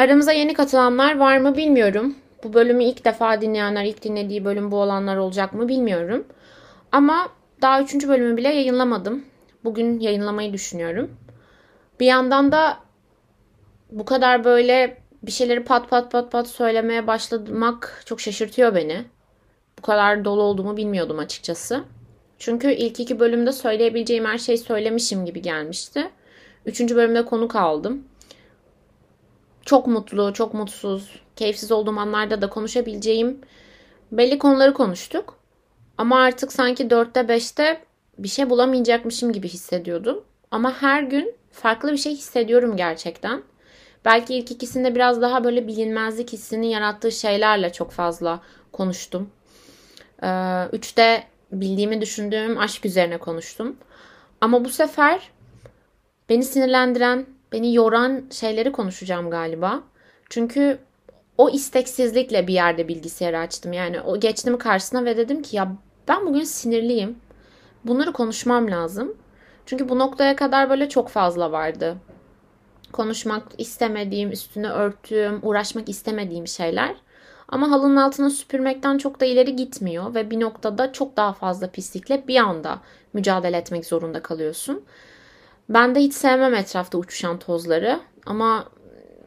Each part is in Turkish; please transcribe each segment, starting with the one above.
Aramıza yeni katılanlar var mı bilmiyorum. Bu bölümü ilk defa dinleyenler, ilk dinlediği bölüm bu olanlar olacak mı bilmiyorum. Ama daha üçüncü bölümü bile yayınlamadım. Bugün yayınlamayı düşünüyorum. Bir yandan da bu kadar böyle bir şeyleri pat pat pat pat söylemeye başlamak çok şaşırtıyor beni. Bu kadar dolu olduğumu bilmiyordum açıkçası. Çünkü ilk iki bölümde söyleyebileceğim her şeyi söylemişim gibi gelmişti. Üçüncü bölümde konuk aldım. Çok mutlu, çok mutsuz, keyifsiz olduğum anlarda da konuşabileceğim belli konuları konuştuk. Ama artık sanki dörtte beşte bir şey bulamayacakmışım gibi hissediyordum. Ama her gün farklı bir şey hissediyorum gerçekten. Belki ilk ikisinde biraz daha böyle bilinmezlik hissinin yarattığı şeylerle çok fazla konuştum. Ee, üçte bildiğimi düşündüğüm aşk üzerine konuştum. Ama bu sefer beni sinirlendiren, beni yoran şeyleri konuşacağım galiba. Çünkü o isteksizlikle bir yerde bilgisayarı açtım. Yani o geçtim karşısına ve dedim ki ya ben bugün sinirliyim. Bunları konuşmam lazım. Çünkü bu noktaya kadar böyle çok fazla vardı. Konuşmak istemediğim, üstüne örttüğüm, uğraşmak istemediğim şeyler. Ama halının altına süpürmekten çok da ileri gitmiyor ve bir noktada çok daha fazla pislikle bir anda mücadele etmek zorunda kalıyorsun. Ben de hiç sevmem etrafta uçuşan tozları ama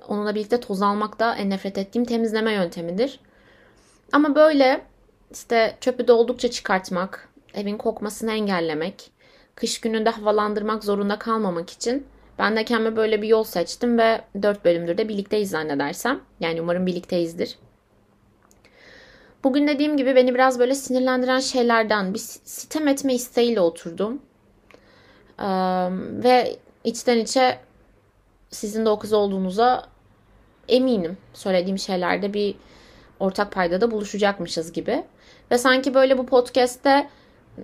onunla birlikte toz almak da en nefret ettiğim temizleme yöntemidir. Ama böyle işte çöpü doldukça çıkartmak, evin kokmasını engellemek, kış gününde havalandırmak zorunda kalmamak için ben de kendime böyle bir yol seçtim ve 4 bölümdür de birlikteyiz zannedersem. Yani umarım birlikteyizdir. Bugün dediğim gibi beni biraz böyle sinirlendiren şeylerden bir sitem etme isteğiyle oturdum. Ve içten içe sizin de o kız olduğunuza eminim. Söylediğim şeylerde bir ortak paydada buluşacakmışız gibi. Ve sanki böyle bu podcast'te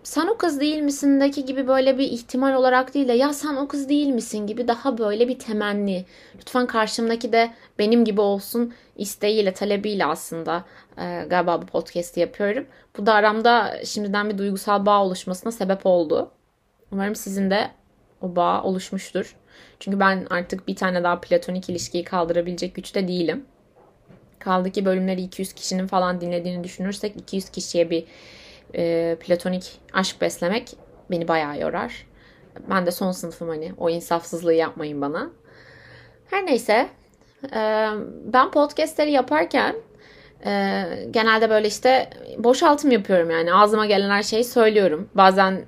sen o kız değil misindeki gibi böyle bir ihtimal olarak değil de ya sen o kız değil misin gibi daha böyle bir temenni. Lütfen karşımdaki de benim gibi olsun isteğiyle, talebiyle aslında e, galiba bu podcast'i yapıyorum. Bu da aramda şimdiden bir duygusal bağ oluşmasına sebep oldu. Umarım sizin de o bağ oluşmuştur. Çünkü ben artık bir tane daha platonik ilişkiyi kaldırabilecek güçte değilim. Kaldı ki bölümleri 200 kişinin falan dinlediğini düşünürsek 200 kişiye bir e, platonik aşk beslemek beni bayağı yorar. Ben de son sınıfım hani o insafsızlığı yapmayın bana. Her neyse e, ben podcastleri yaparken e, genelde böyle işte boşaltım yapıyorum yani ağzıma gelen her şeyi söylüyorum. Bazen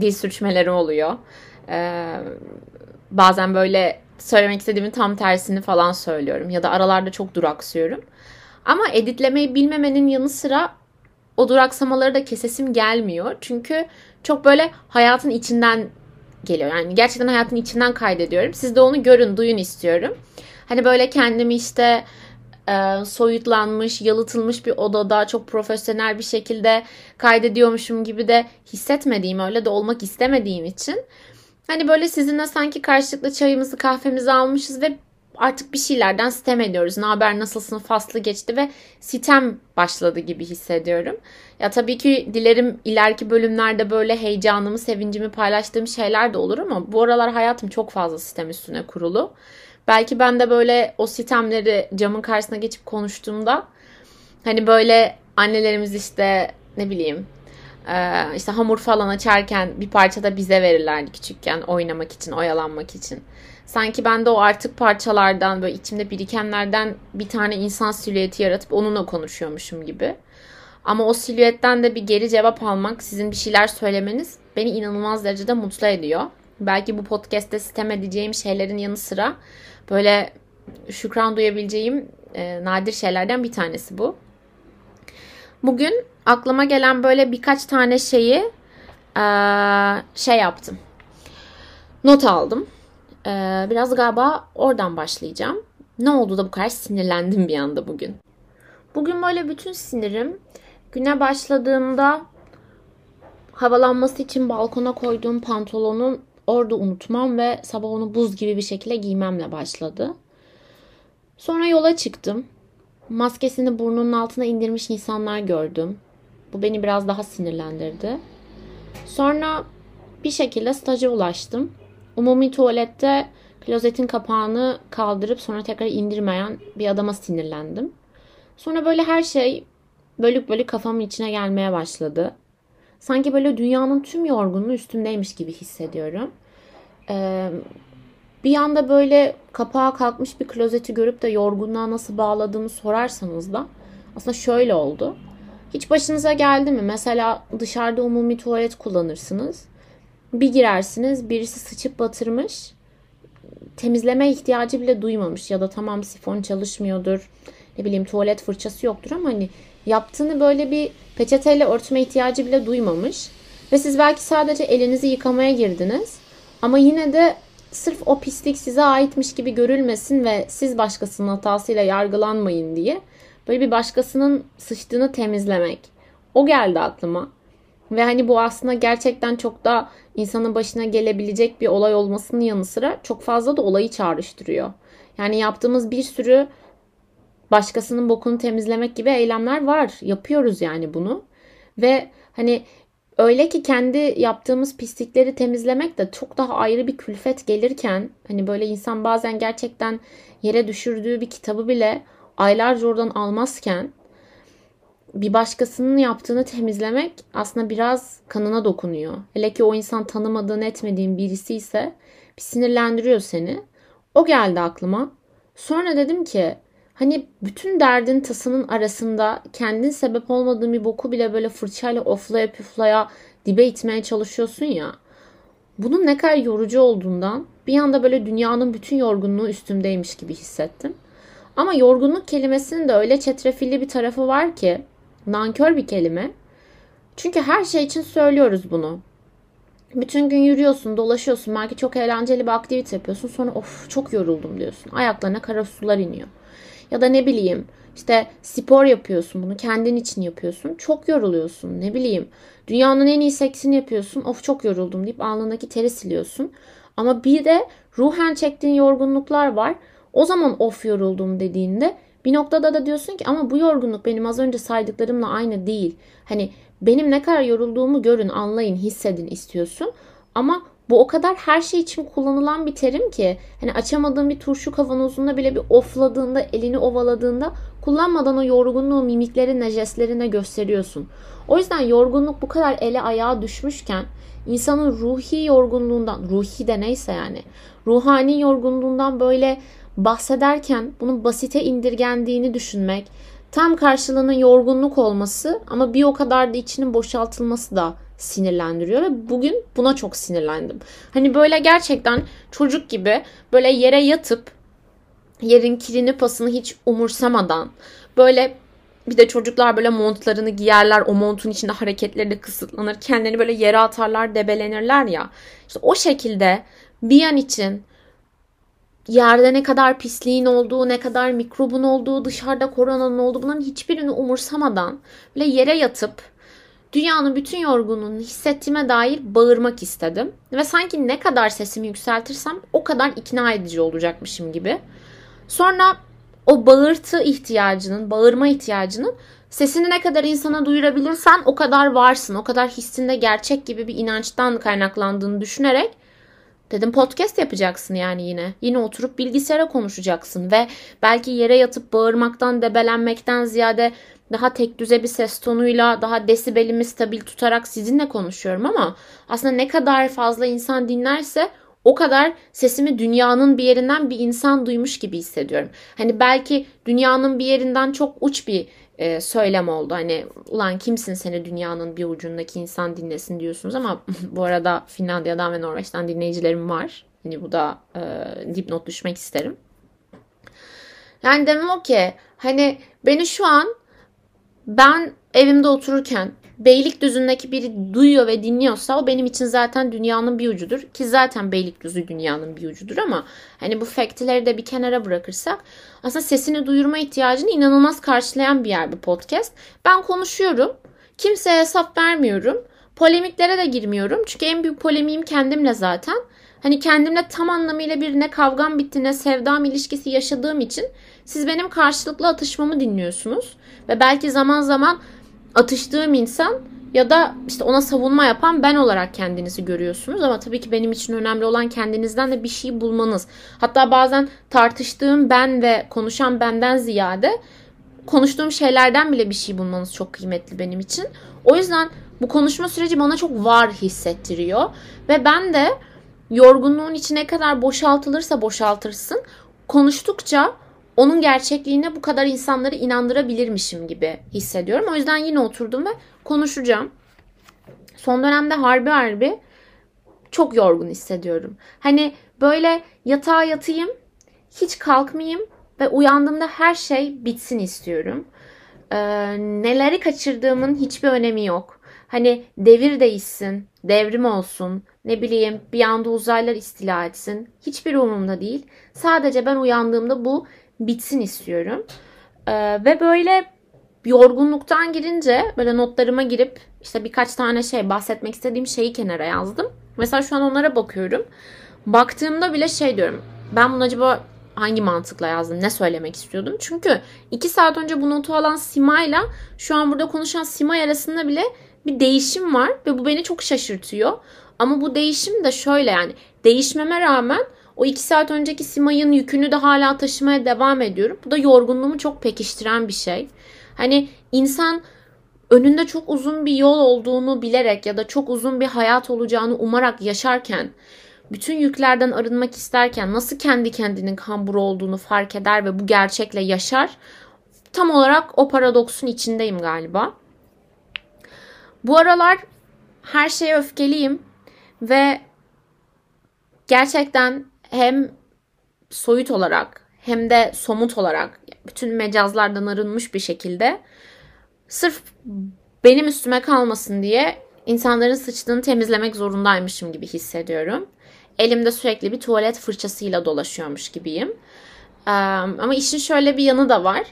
dil sürçmeleri oluyor. E, bazen böyle söylemek istediğimin tam tersini falan söylüyorum ya da aralarda çok duraksıyorum. Ama editlemeyi bilmemenin yanı sıra o duraksamaları da kesesim gelmiyor. Çünkü çok böyle hayatın içinden geliyor. Yani gerçekten hayatın içinden kaydediyorum. Siz de onu görün, duyun istiyorum. Hani böyle kendimi işte e, soyutlanmış, yalıtılmış bir odada çok profesyonel bir şekilde kaydediyormuşum gibi de hissetmediğim, öyle de olmak istemediğim için hani böyle sizinle sanki karşılıklı çayımızı, kahvemizi almışız ve artık bir şeylerden sitem ediyoruz. Ne haber, nasılsın faslı geçti ve sitem başladı gibi hissediyorum. Ya tabii ki dilerim ileriki bölümlerde böyle heyecanımı, sevincimi paylaştığım şeyler de olur ama bu aralar hayatım çok fazla sistem üstüne kurulu. Belki ben de böyle o sistemleri camın karşısına geçip konuştuğumda hani böyle annelerimiz işte ne bileyim işte hamur falan açarken bir parça da bize verirlerdi küçükken oynamak için, oyalanmak için. Sanki ben de o artık parçalardan böyle içimde birikenlerden bir tane insan silüeti yaratıp onunla konuşuyormuşum gibi. Ama o silüetten de bir geri cevap almak, sizin bir şeyler söylemeniz beni inanılmaz derecede mutlu ediyor. Belki bu podcast'te sitem edeceğim şeylerin yanı sıra böyle şükran duyabileceğim e, nadir şeylerden bir tanesi bu. Bugün aklıma gelen böyle birkaç tane şeyi e, şey yaptım. Not aldım. Ee, biraz galiba oradan başlayacağım. Ne oldu da bu kadar sinirlendim bir anda bugün. Bugün böyle bütün sinirim güne başladığımda havalanması için balkona koyduğum pantolonu orada unutmam ve sabah onu buz gibi bir şekilde giymemle başladı. Sonra yola çıktım. Maskesini burnunun altına indirmiş insanlar gördüm. Bu beni biraz daha sinirlendirdi. Sonra bir şekilde staja ulaştım. Umumi tuvalette klozetin kapağını kaldırıp sonra tekrar indirmeyen bir adama sinirlendim. Sonra böyle her şey bölük bölük kafamın içine gelmeye başladı. Sanki böyle dünyanın tüm yorgunluğu üstümdeymiş gibi hissediyorum. Ee, bir anda böyle kapağa kalkmış bir klozeti görüp de yorgunluğa nasıl bağladığımı sorarsanız da aslında şöyle oldu. Hiç başınıza geldi mi? Mesela dışarıda umumi tuvalet kullanırsınız. Bir girersiniz birisi sıçıp batırmış. Temizleme ihtiyacı bile duymamış ya da tamam sifon çalışmıyordur. Ne bileyim tuvalet fırçası yoktur ama hani yaptığını böyle bir peçeteyle örtme ihtiyacı bile duymamış. Ve siz belki sadece elinizi yıkamaya girdiniz. Ama yine de sırf o pislik size aitmiş gibi görülmesin ve siz başkasının hatasıyla yargılanmayın diye böyle bir başkasının sıçtığını temizlemek. O geldi aklıma. Ve hani bu aslında gerçekten çok da insanın başına gelebilecek bir olay olmasının yanı sıra çok fazla da olayı çağrıştırıyor. Yani yaptığımız bir sürü başkasının bokunu temizlemek gibi eylemler var. Yapıyoruz yani bunu. Ve hani öyle ki kendi yaptığımız pislikleri temizlemek de çok daha ayrı bir külfet gelirken hani böyle insan bazen gerçekten yere düşürdüğü bir kitabı bile aylarca oradan almazken bir başkasının yaptığını temizlemek aslında biraz kanına dokunuyor. Hele ki o insan tanımadığın etmediğin birisi ise bir sinirlendiriyor seni. O geldi aklıma. Sonra dedim ki hani bütün derdin tasının arasında kendin sebep olmadığın bir boku bile böyle fırçayla oflaya püflaya dibe itmeye çalışıyorsun ya. Bunun ne kadar yorucu olduğundan bir anda böyle dünyanın bütün yorgunluğu üstümdeymiş gibi hissettim. Ama yorgunluk kelimesinin de öyle çetrefilli bir tarafı var ki nankör bir kelime. Çünkü her şey için söylüyoruz bunu. Bütün gün yürüyorsun, dolaşıyorsun. Belki çok eğlenceli bir aktivite yapıyorsun. Sonra of çok yoruldum diyorsun. Ayaklarına kara sular iniyor. Ya da ne bileyim işte spor yapıyorsun bunu kendin için yapıyorsun. Çok yoruluyorsun ne bileyim. Dünyanın en iyi seksini yapıyorsun. Of çok yoruldum deyip alnındaki teri siliyorsun. Ama bir de ruhen çektiğin yorgunluklar var. O zaman of yoruldum dediğinde bir noktada da diyorsun ki ama bu yorgunluk benim az önce saydıklarımla aynı değil. Hani benim ne kadar yorulduğumu görün, anlayın, hissedin istiyorsun. Ama bu o kadar her şey için kullanılan bir terim ki hani açamadığın bir turşu kavanozunda bile bir ofladığında, elini ovaladığında kullanmadan o yorgunluğu mimiklerine, jestlerine gösteriyorsun. O yüzden yorgunluk bu kadar ele ayağa düşmüşken insanın ruhi yorgunluğundan, ruhi de neyse yani, ruhani yorgunluğundan böyle bahsederken bunun basite indirgendiğini düşünmek, tam karşılığının yorgunluk olması ama bir o kadar da içinin boşaltılması da sinirlendiriyor ve bugün buna çok sinirlendim. Hani böyle gerçekten çocuk gibi böyle yere yatıp yerin kirini pasını hiç umursamadan böyle bir de çocuklar böyle montlarını giyerler. O montun içinde hareketleri de kısıtlanır. Kendilerini böyle yere atarlar, debelenirler ya. İşte o şekilde bir an için yerde ne kadar pisliğin olduğu, ne kadar mikrobun olduğu, dışarıda koronanın olduğu bunların hiçbirini umursamadan böyle yere yatıp dünyanın bütün yorgunluğunu hissettiğime dair bağırmak istedim. Ve sanki ne kadar sesimi yükseltirsem o kadar ikna edici olacakmışım gibi. Sonra o bağırtı ihtiyacının, bağırma ihtiyacının sesini ne kadar insana duyurabilirsen o kadar varsın. O kadar hissinde gerçek gibi bir inançtan kaynaklandığını düşünerek Dedim podcast yapacaksın yani yine. Yine oturup bilgisayara konuşacaksın ve belki yere yatıp bağırmaktan, debelenmekten ziyade daha tek düze bir ses tonuyla, daha desibelimi stabil tutarak sizinle konuşuyorum ama aslında ne kadar fazla insan dinlerse o kadar sesimi dünyanın bir yerinden bir insan duymuş gibi hissediyorum. Hani belki dünyanın bir yerinden çok uç bir e, söylem oldu. Hani ulan kimsin seni dünyanın bir ucundaki insan dinlesin diyorsunuz ama bu arada Finlandiya'dan ve Norveç'ten dinleyicilerim var. Hani bu da e, dipnot düşmek isterim. Yani demem o ki hani beni şu an ben evimde otururken Beylikdüzü'ndeki biri duyuyor ve dinliyorsa o benim için zaten dünyanın bir ucudur. Ki zaten Beylikdüzü dünyanın bir ucudur ama hani bu faktleri de bir kenara bırakırsak aslında sesini duyurma ihtiyacını inanılmaz karşılayan bir yer bu podcast. Ben konuşuyorum. Kimseye hesap vermiyorum. Polemiklere de girmiyorum. Çünkü en büyük polemiğim kendimle zaten. Hani kendimle tam anlamıyla bir ne kavgam bitti ne sevdam ilişkisi yaşadığım için siz benim karşılıklı atışmamı dinliyorsunuz. Ve belki zaman zaman atıştığım insan ya da işte ona savunma yapan ben olarak kendinizi görüyorsunuz ama tabii ki benim için önemli olan kendinizden de bir şey bulmanız. Hatta bazen tartıştığım ben ve konuşan benden ziyade konuştuğum şeylerden bile bir şey bulmanız çok kıymetli benim için. O yüzden bu konuşma süreci bana çok var hissettiriyor ve ben de yorgunluğun içine kadar boşaltılırsa boşaltırsın konuştukça onun gerçekliğine bu kadar insanları inandırabilirmişim gibi hissediyorum. O yüzden yine oturdum ve konuşacağım. Son dönemde harbi harbi çok yorgun hissediyorum. Hani böyle yatağa yatayım, hiç kalkmayayım ve uyandığımda her şey bitsin istiyorum. Ee, neleri kaçırdığımın hiçbir önemi yok. Hani devir değişsin, devrim olsun, ne bileyim bir anda uzaylar istila etsin. Hiçbir umurumda değil. Sadece ben uyandığımda bu bitsin istiyorum. Ee, ve böyle yorgunluktan girince böyle notlarıma girip işte birkaç tane şey bahsetmek istediğim şeyi kenara yazdım. Mesela şu an onlara bakıyorum. Baktığımda bile şey diyorum. Ben bunu acaba hangi mantıkla yazdım? Ne söylemek istiyordum? Çünkü iki saat önce bu notu alan Sima'yla şu an burada konuşan Simay arasında bile bir değişim var ve bu beni çok şaşırtıyor. Ama bu değişim de şöyle yani değişmeme rağmen o iki saat önceki Simay'ın yükünü de hala taşımaya devam ediyorum. Bu da yorgunluğumu çok pekiştiren bir şey. Hani insan önünde çok uzun bir yol olduğunu bilerek ya da çok uzun bir hayat olacağını umarak yaşarken bütün yüklerden arınmak isterken nasıl kendi kendinin kamburu olduğunu fark eder ve bu gerçekle yaşar. Tam olarak o paradoksun içindeyim galiba. Bu aralar her şeye öfkeliyim ve gerçekten hem soyut olarak hem de somut olarak bütün mecazlardan arınmış bir şekilde sırf benim üstüme kalmasın diye insanların sıçtığını temizlemek zorundaymışım gibi hissediyorum. Elimde sürekli bir tuvalet fırçasıyla dolaşıyormuş gibiyim. Ama işin şöyle bir yanı da var.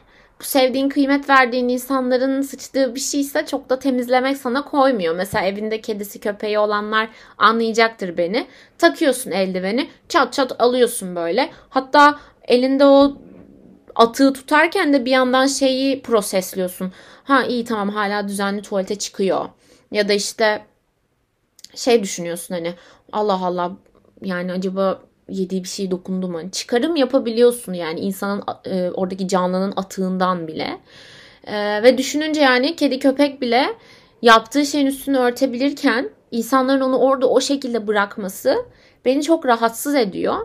Sevdiğin, kıymet verdiğin insanların sıçtığı bir şeyse çok da temizlemek sana koymuyor. Mesela evinde kedisi, köpeği olanlar anlayacaktır beni. Takıyorsun eldiveni, çat çat alıyorsun böyle. Hatta elinde o atığı tutarken de bir yandan şeyi prosesliyorsun. Ha iyi tamam hala düzenli tuvalete çıkıyor. Ya da işte şey düşünüyorsun hani Allah Allah yani acaba yediği bir şey dokundu mu? Çıkarım yapabiliyorsun yani insanın e, oradaki canlının atığından bile. E, ve düşününce yani kedi köpek bile yaptığı şeyin üstünü örtebilirken insanların onu orada o şekilde bırakması beni çok rahatsız ediyor.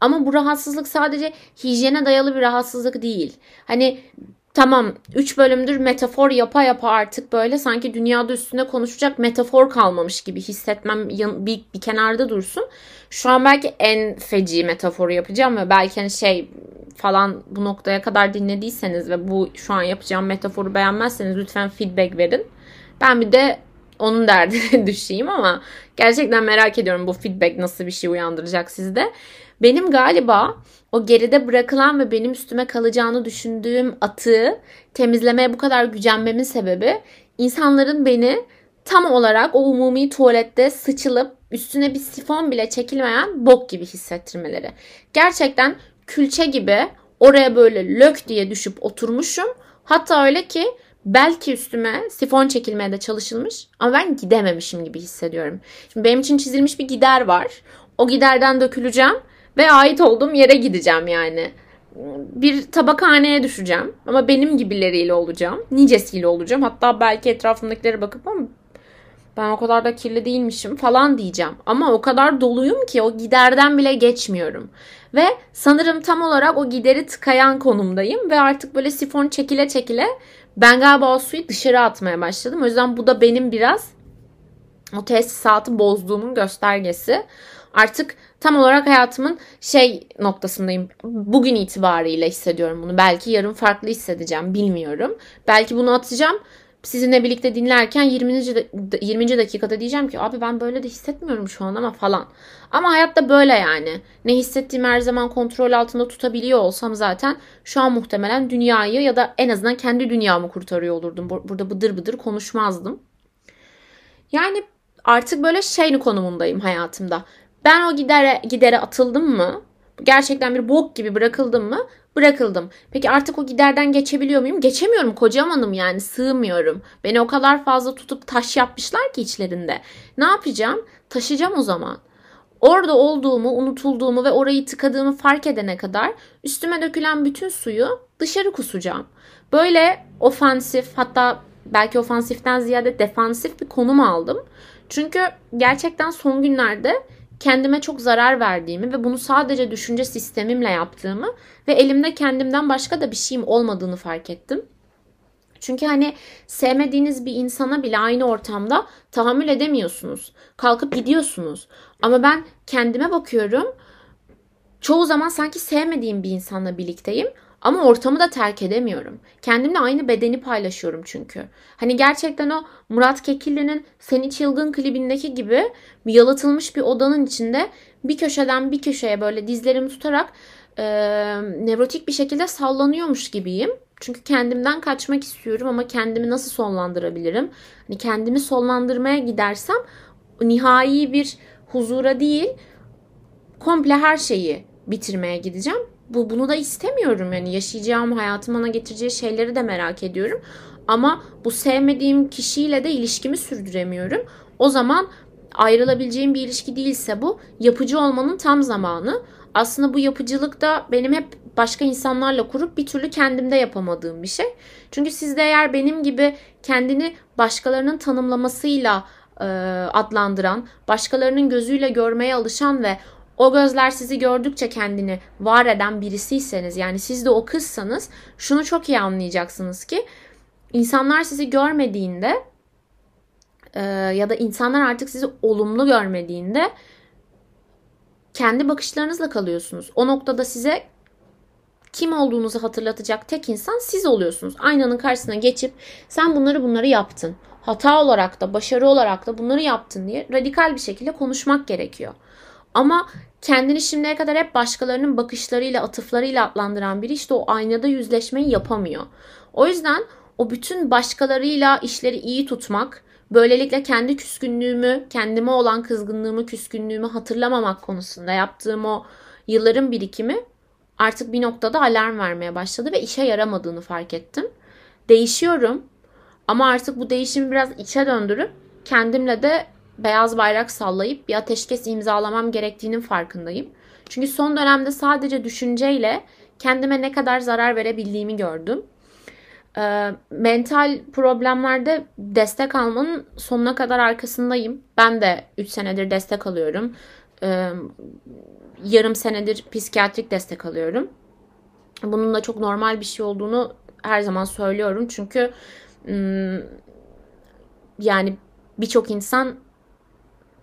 Ama bu rahatsızlık sadece hijyene dayalı bir rahatsızlık değil. Hani tamam 3 bölümdür metafor yapa yapa artık böyle sanki dünyada üstünde konuşacak metafor kalmamış gibi hissetmem bir, bir kenarda dursun. Şu an belki en feci metaforu yapacağım ve belki hani şey falan bu noktaya kadar dinlediyseniz ve bu şu an yapacağım metaforu beğenmezseniz lütfen feedback verin. Ben bir de onun derdine düşeyim ama gerçekten merak ediyorum bu feedback nasıl bir şey uyandıracak sizde. Benim galiba o geride bırakılan ve benim üstüme kalacağını düşündüğüm atığı temizlemeye bu kadar gücenmemin sebebi insanların beni tam olarak o umumi tuvalette sıçılıp üstüne bir sifon bile çekilmeyen bok gibi hissettirmeleri. Gerçekten külçe gibi oraya böyle lök diye düşüp oturmuşum. Hatta öyle ki belki üstüme sifon çekilmeye de çalışılmış ama ben gidememişim gibi hissediyorum. Şimdi benim için çizilmiş bir gider var. O giderden döküleceğim ve ait olduğum yere gideceğim yani. Bir tabakhaneye düşeceğim ama benim gibileriyle olacağım. Nicesiyle olacağım. Hatta belki etrafımdakilere bakıp ama ben o kadar da kirli değilmişim falan diyeceğim. Ama o kadar doluyum ki o giderden bile geçmiyorum. Ve sanırım tam olarak o gideri tıkayan konumdayım ve artık böyle sifon çekile çekile ben galiba o suyu dışarı atmaya başladım. O yüzden bu da benim biraz o tesisatı bozduğumun göstergesi. Artık tam olarak hayatımın şey noktasındayım. Bugün itibariyle hissediyorum bunu. Belki yarın farklı hissedeceğim bilmiyorum. Belki bunu atacağım. Sizinle birlikte dinlerken 20. 20. dakikada diyeceğim ki abi ben böyle de hissetmiyorum şu an ama falan. Ama hayatta böyle yani. Ne hissettiğimi her zaman kontrol altında tutabiliyor olsam zaten şu an muhtemelen dünyayı ya da en azından kendi dünyamı kurtarıyor olurdum. Burada bıdır bıdır konuşmazdım. Yani artık böyle şey konumundayım hayatımda. Ben o gidere, gidere atıldım mı? Gerçekten bir bok gibi bırakıldım mı? Bırakıldım. Peki artık o giderden geçebiliyor muyum? Geçemiyorum kocamanım yani sığmıyorum. Beni o kadar fazla tutup taş yapmışlar ki içlerinde. Ne yapacağım? Taşıyacağım o zaman. Orada olduğumu, unutulduğumu ve orayı tıkadığımı fark edene kadar üstüme dökülen bütün suyu dışarı kusacağım. Böyle ofansif hatta belki ofansiften ziyade defansif bir konum aldım. Çünkü gerçekten son günlerde kendime çok zarar verdiğimi ve bunu sadece düşünce sistemimle yaptığımı ve elimde kendimden başka da bir şeyim olmadığını fark ettim. Çünkü hani sevmediğiniz bir insana bile aynı ortamda tahammül edemiyorsunuz. Kalkıp gidiyorsunuz. Ama ben kendime bakıyorum. Çoğu zaman sanki sevmediğim bir insanla birlikteyim. Ama ortamı da terk edemiyorum. Kendimle aynı bedeni paylaşıyorum çünkü. Hani gerçekten o Murat Kekilli'nin Seni Çılgın klibindeki gibi bir yalıtılmış bir odanın içinde bir köşeden bir köşeye böyle dizlerimi tutarak e, nevrotik bir şekilde sallanıyormuş gibiyim. Çünkü kendimden kaçmak istiyorum ama kendimi nasıl sonlandırabilirim? Hani kendimi sonlandırmaya gidersem nihai bir huzura değil komple her şeyi bitirmeye gideceğim. Bu bunu da istemiyorum yani yaşayacağım hayatım bana getireceği şeyleri de merak ediyorum. Ama bu sevmediğim kişiyle de ilişkimi sürdüremiyorum. O zaman ayrılabileceğim bir ilişki değilse bu yapıcı olmanın tam zamanı. Aslında bu yapıcılık da benim hep başka insanlarla kurup bir türlü kendimde yapamadığım bir şey. Çünkü siz de eğer benim gibi kendini başkalarının tanımlamasıyla adlandıran, başkalarının gözüyle görmeye alışan ve o gözler sizi gördükçe kendini var eden birisiyseniz yani siz de o kızsanız şunu çok iyi anlayacaksınız ki insanlar sizi görmediğinde e, ya da insanlar artık sizi olumlu görmediğinde kendi bakışlarınızla kalıyorsunuz. O noktada size kim olduğunuzu hatırlatacak tek insan siz oluyorsunuz. Aynanın karşısına geçip sen bunları bunları yaptın. Hata olarak da başarı olarak da bunları yaptın diye radikal bir şekilde konuşmak gerekiyor. Ama kendini şimdiye kadar hep başkalarının bakışlarıyla, atıflarıyla adlandıran biri işte o aynada yüzleşmeyi yapamıyor. O yüzden o bütün başkalarıyla işleri iyi tutmak, böylelikle kendi küskünlüğümü, kendime olan kızgınlığımı, küskünlüğümü hatırlamamak konusunda yaptığım o yılların birikimi artık bir noktada alarm vermeye başladı ve işe yaramadığını fark ettim. Değişiyorum ama artık bu değişimi biraz içe döndürüp kendimle de beyaz bayrak sallayıp bir ateşkes imzalamam gerektiğinin farkındayım. Çünkü son dönemde sadece düşünceyle kendime ne kadar zarar verebildiğimi gördüm. E, mental problemlerde destek almanın sonuna kadar arkasındayım. Ben de 3 senedir destek alıyorum. E, yarım senedir psikiyatrik destek alıyorum. Bunun da çok normal bir şey olduğunu her zaman söylüyorum. Çünkü yani birçok insan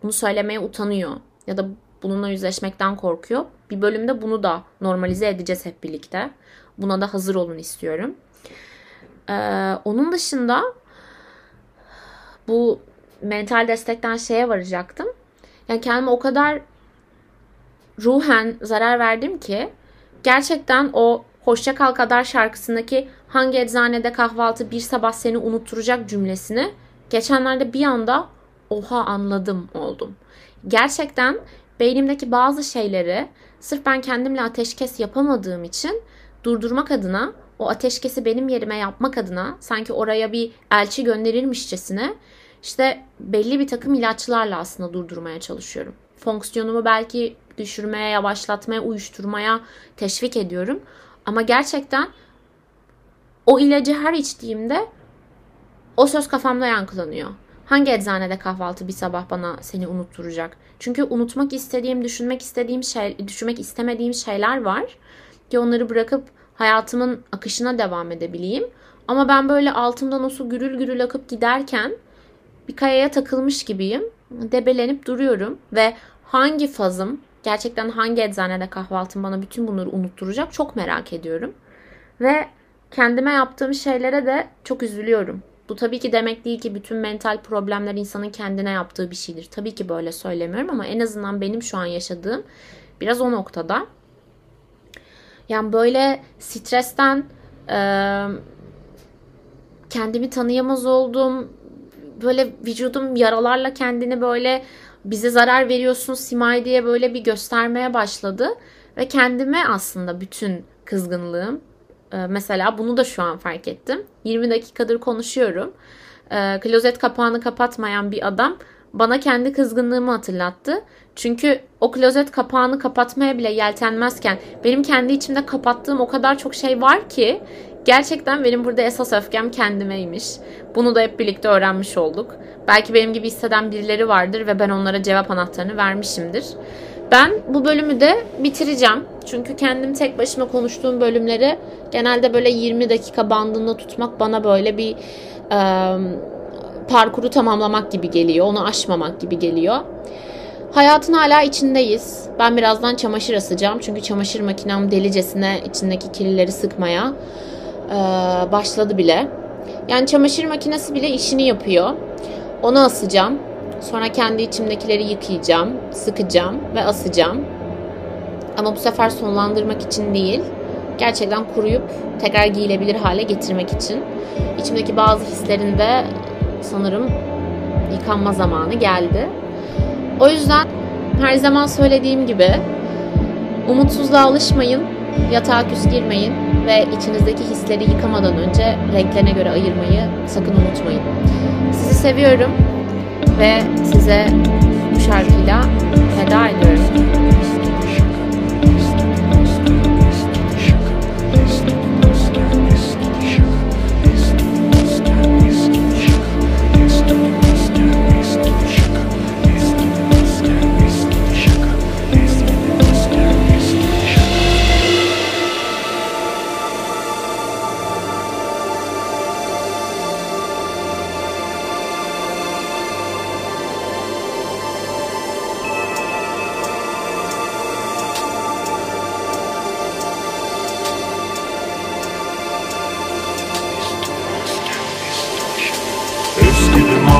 bunu söylemeye utanıyor ya da bununla yüzleşmekten korkuyor. Bir bölümde bunu da normalize edeceğiz hep birlikte. Buna da hazır olun istiyorum. Ee, onun dışında bu mental destekten şeye varacaktım. Yani kendime o kadar ruhen zarar verdim ki gerçekten o Hoşça Kal Kadar şarkısındaki hangi eczanede kahvaltı bir sabah seni unutturacak cümlesini geçenlerde bir anda oha anladım oldum. Gerçekten beynimdeki bazı şeyleri sırf ben kendimle ateşkes yapamadığım için durdurmak adına o ateşkesi benim yerime yapmak adına sanki oraya bir elçi gönderilmişçesine işte belli bir takım ilaçlarla aslında durdurmaya çalışıyorum. Fonksiyonumu belki düşürmeye, yavaşlatmaya, uyuşturmaya teşvik ediyorum. Ama gerçekten o ilacı her içtiğimde o söz kafamda yankılanıyor. Hangi eczanede kahvaltı bir sabah bana seni unutturacak? Çünkü unutmak istediğim, düşünmek istediğim şey, düşünmek istemediğim şeyler var ki onları bırakıp hayatımın akışına devam edebileyim. Ama ben böyle altımdan o su gürül gürül akıp giderken bir kayaya takılmış gibiyim. Debelenip duruyorum ve hangi fazım, gerçekten hangi eczanede kahvaltım bana bütün bunları unutturacak çok merak ediyorum. Ve kendime yaptığım şeylere de çok üzülüyorum. Bu tabii ki demek değil ki bütün mental problemler insanın kendine yaptığı bir şeydir. Tabii ki böyle söylemiyorum ama en azından benim şu an yaşadığım biraz o noktada. Yani böyle stresten e, kendimi tanıyamaz oldum. Böyle vücudum yaralarla kendini böyle bize zarar veriyorsun Simay diye böyle bir göstermeye başladı. ve kendime aslında bütün kızgınlığım. Ee, mesela bunu da şu an fark ettim. 20 dakikadır konuşuyorum. Ee, klozet kapağını kapatmayan bir adam bana kendi kızgınlığımı hatırlattı. Çünkü o klozet kapağını kapatmaya bile yeltenmezken benim kendi içimde kapattığım o kadar çok şey var ki gerçekten benim burada esas öfkem kendimeymiş. Bunu da hep birlikte öğrenmiş olduk. Belki benim gibi hisseden birileri vardır ve ben onlara cevap anahtarını vermişimdir. Ben bu bölümü de bitireceğim. Çünkü kendim tek başıma konuştuğum bölümleri genelde böyle 20 dakika bandında tutmak bana böyle bir e, parkuru tamamlamak gibi geliyor. Onu aşmamak gibi geliyor. Hayatın hala içindeyiz. Ben birazdan çamaşır asacağım. Çünkü çamaşır makinem delicesine içindeki kirlileri sıkmaya e, başladı bile. Yani çamaşır makinesi bile işini yapıyor. Onu asacağım. Sonra kendi içimdekileri yıkayacağım, sıkacağım ve asacağım. Ama bu sefer sonlandırmak için değil, gerçekten kuruyup tekrar giyilebilir hale getirmek için. İçimdeki bazı hislerin de sanırım yıkanma zamanı geldi. O yüzden her zaman söylediğim gibi umutsuzluğa alışmayın, yatağa küs girmeyin ve içinizdeki hisleri yıkamadan önce renklerine göre ayırmayı sakın unutmayın. Sizi seviyorum ve size bu şarkıyla veda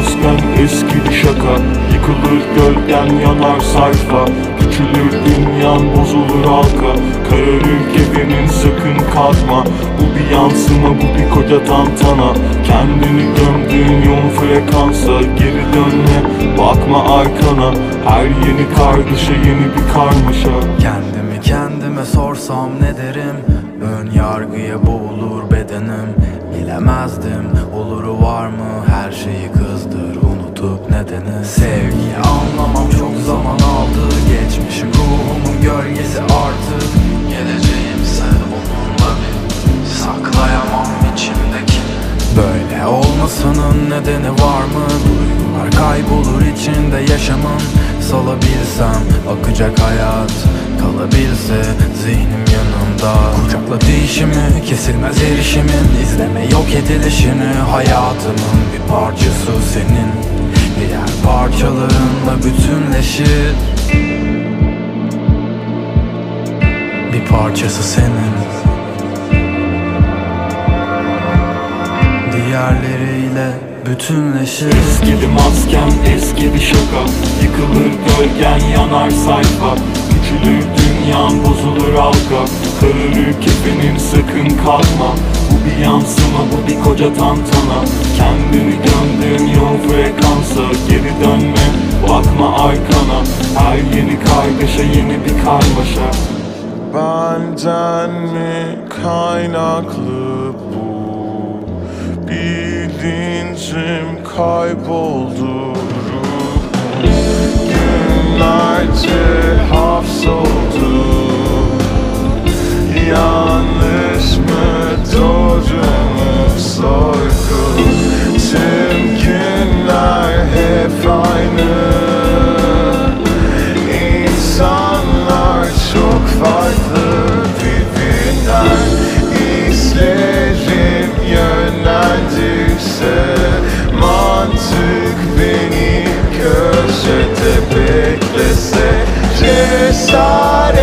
ediyorum. masken eskidi şaka. Yıkılır gölgen yanar sayfa. Küçülür dünyan bozulur halka. Kararır kefenin sakın kalkma. Bu bir yansıma bu bir koca tantana. Kendini gömdüğün yoğun frekansa Geri dönme. Bakma arkana Her yeni kargaşa yeni bir karmaşa. Kendimi kendime sorsam ne derim? Ön yargıya boğulur bedenim. Bilemezdim oluru var mı her şeyi nedeni Sevgiyi anlamam çok zaman aldı. Geçmişim ruhumun gölgesi artık. Geleceğimse onunla bir saklayamam içimdekini Böyle olmasının nedeni var mı? Duygular kaybolur içinde yaşamın. Salabilsem akacak hayat Kalabilse zihnim yanımda. Kucakla değişimi kesilmez erişimin. İzleme yok edilişini Hayatımın bir parçası senin parçalarınla bütünleşir. Bir parçası senin. Diğerleriyle bütünleşir. Eskidi maskem eskidi şaka. Yıkılır gölgen yanar sayfa. Küçülür dünyan bozulur halka. Kararır kefenin sakın kalkma bir yansıma bu bir koca tantana. Kendini gömdüğün yoğun frekansa Geri dönme bakma arkana. Her yeni kargaşa yeni bir karmaşa. Benden mi kaynaklı bu? Bilincim kayboldu. Günlerce aynı. İnsanlar çok farklı birbirinden. İzlerim yönlendirse Mantık beni köşede beklese Cesaretle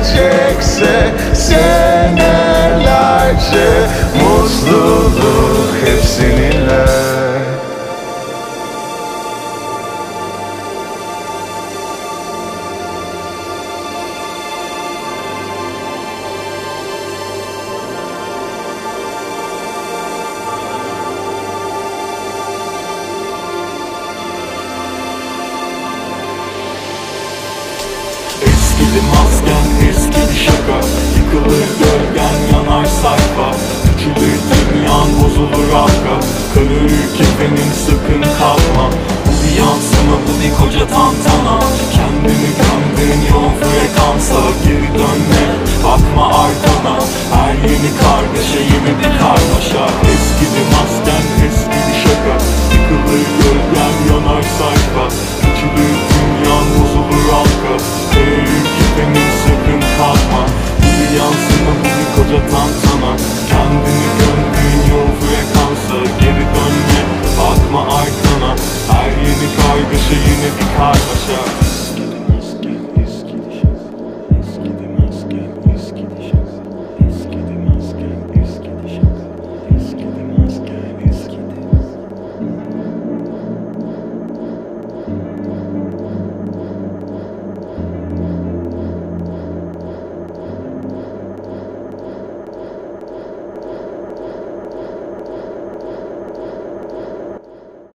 değecekse Senelerce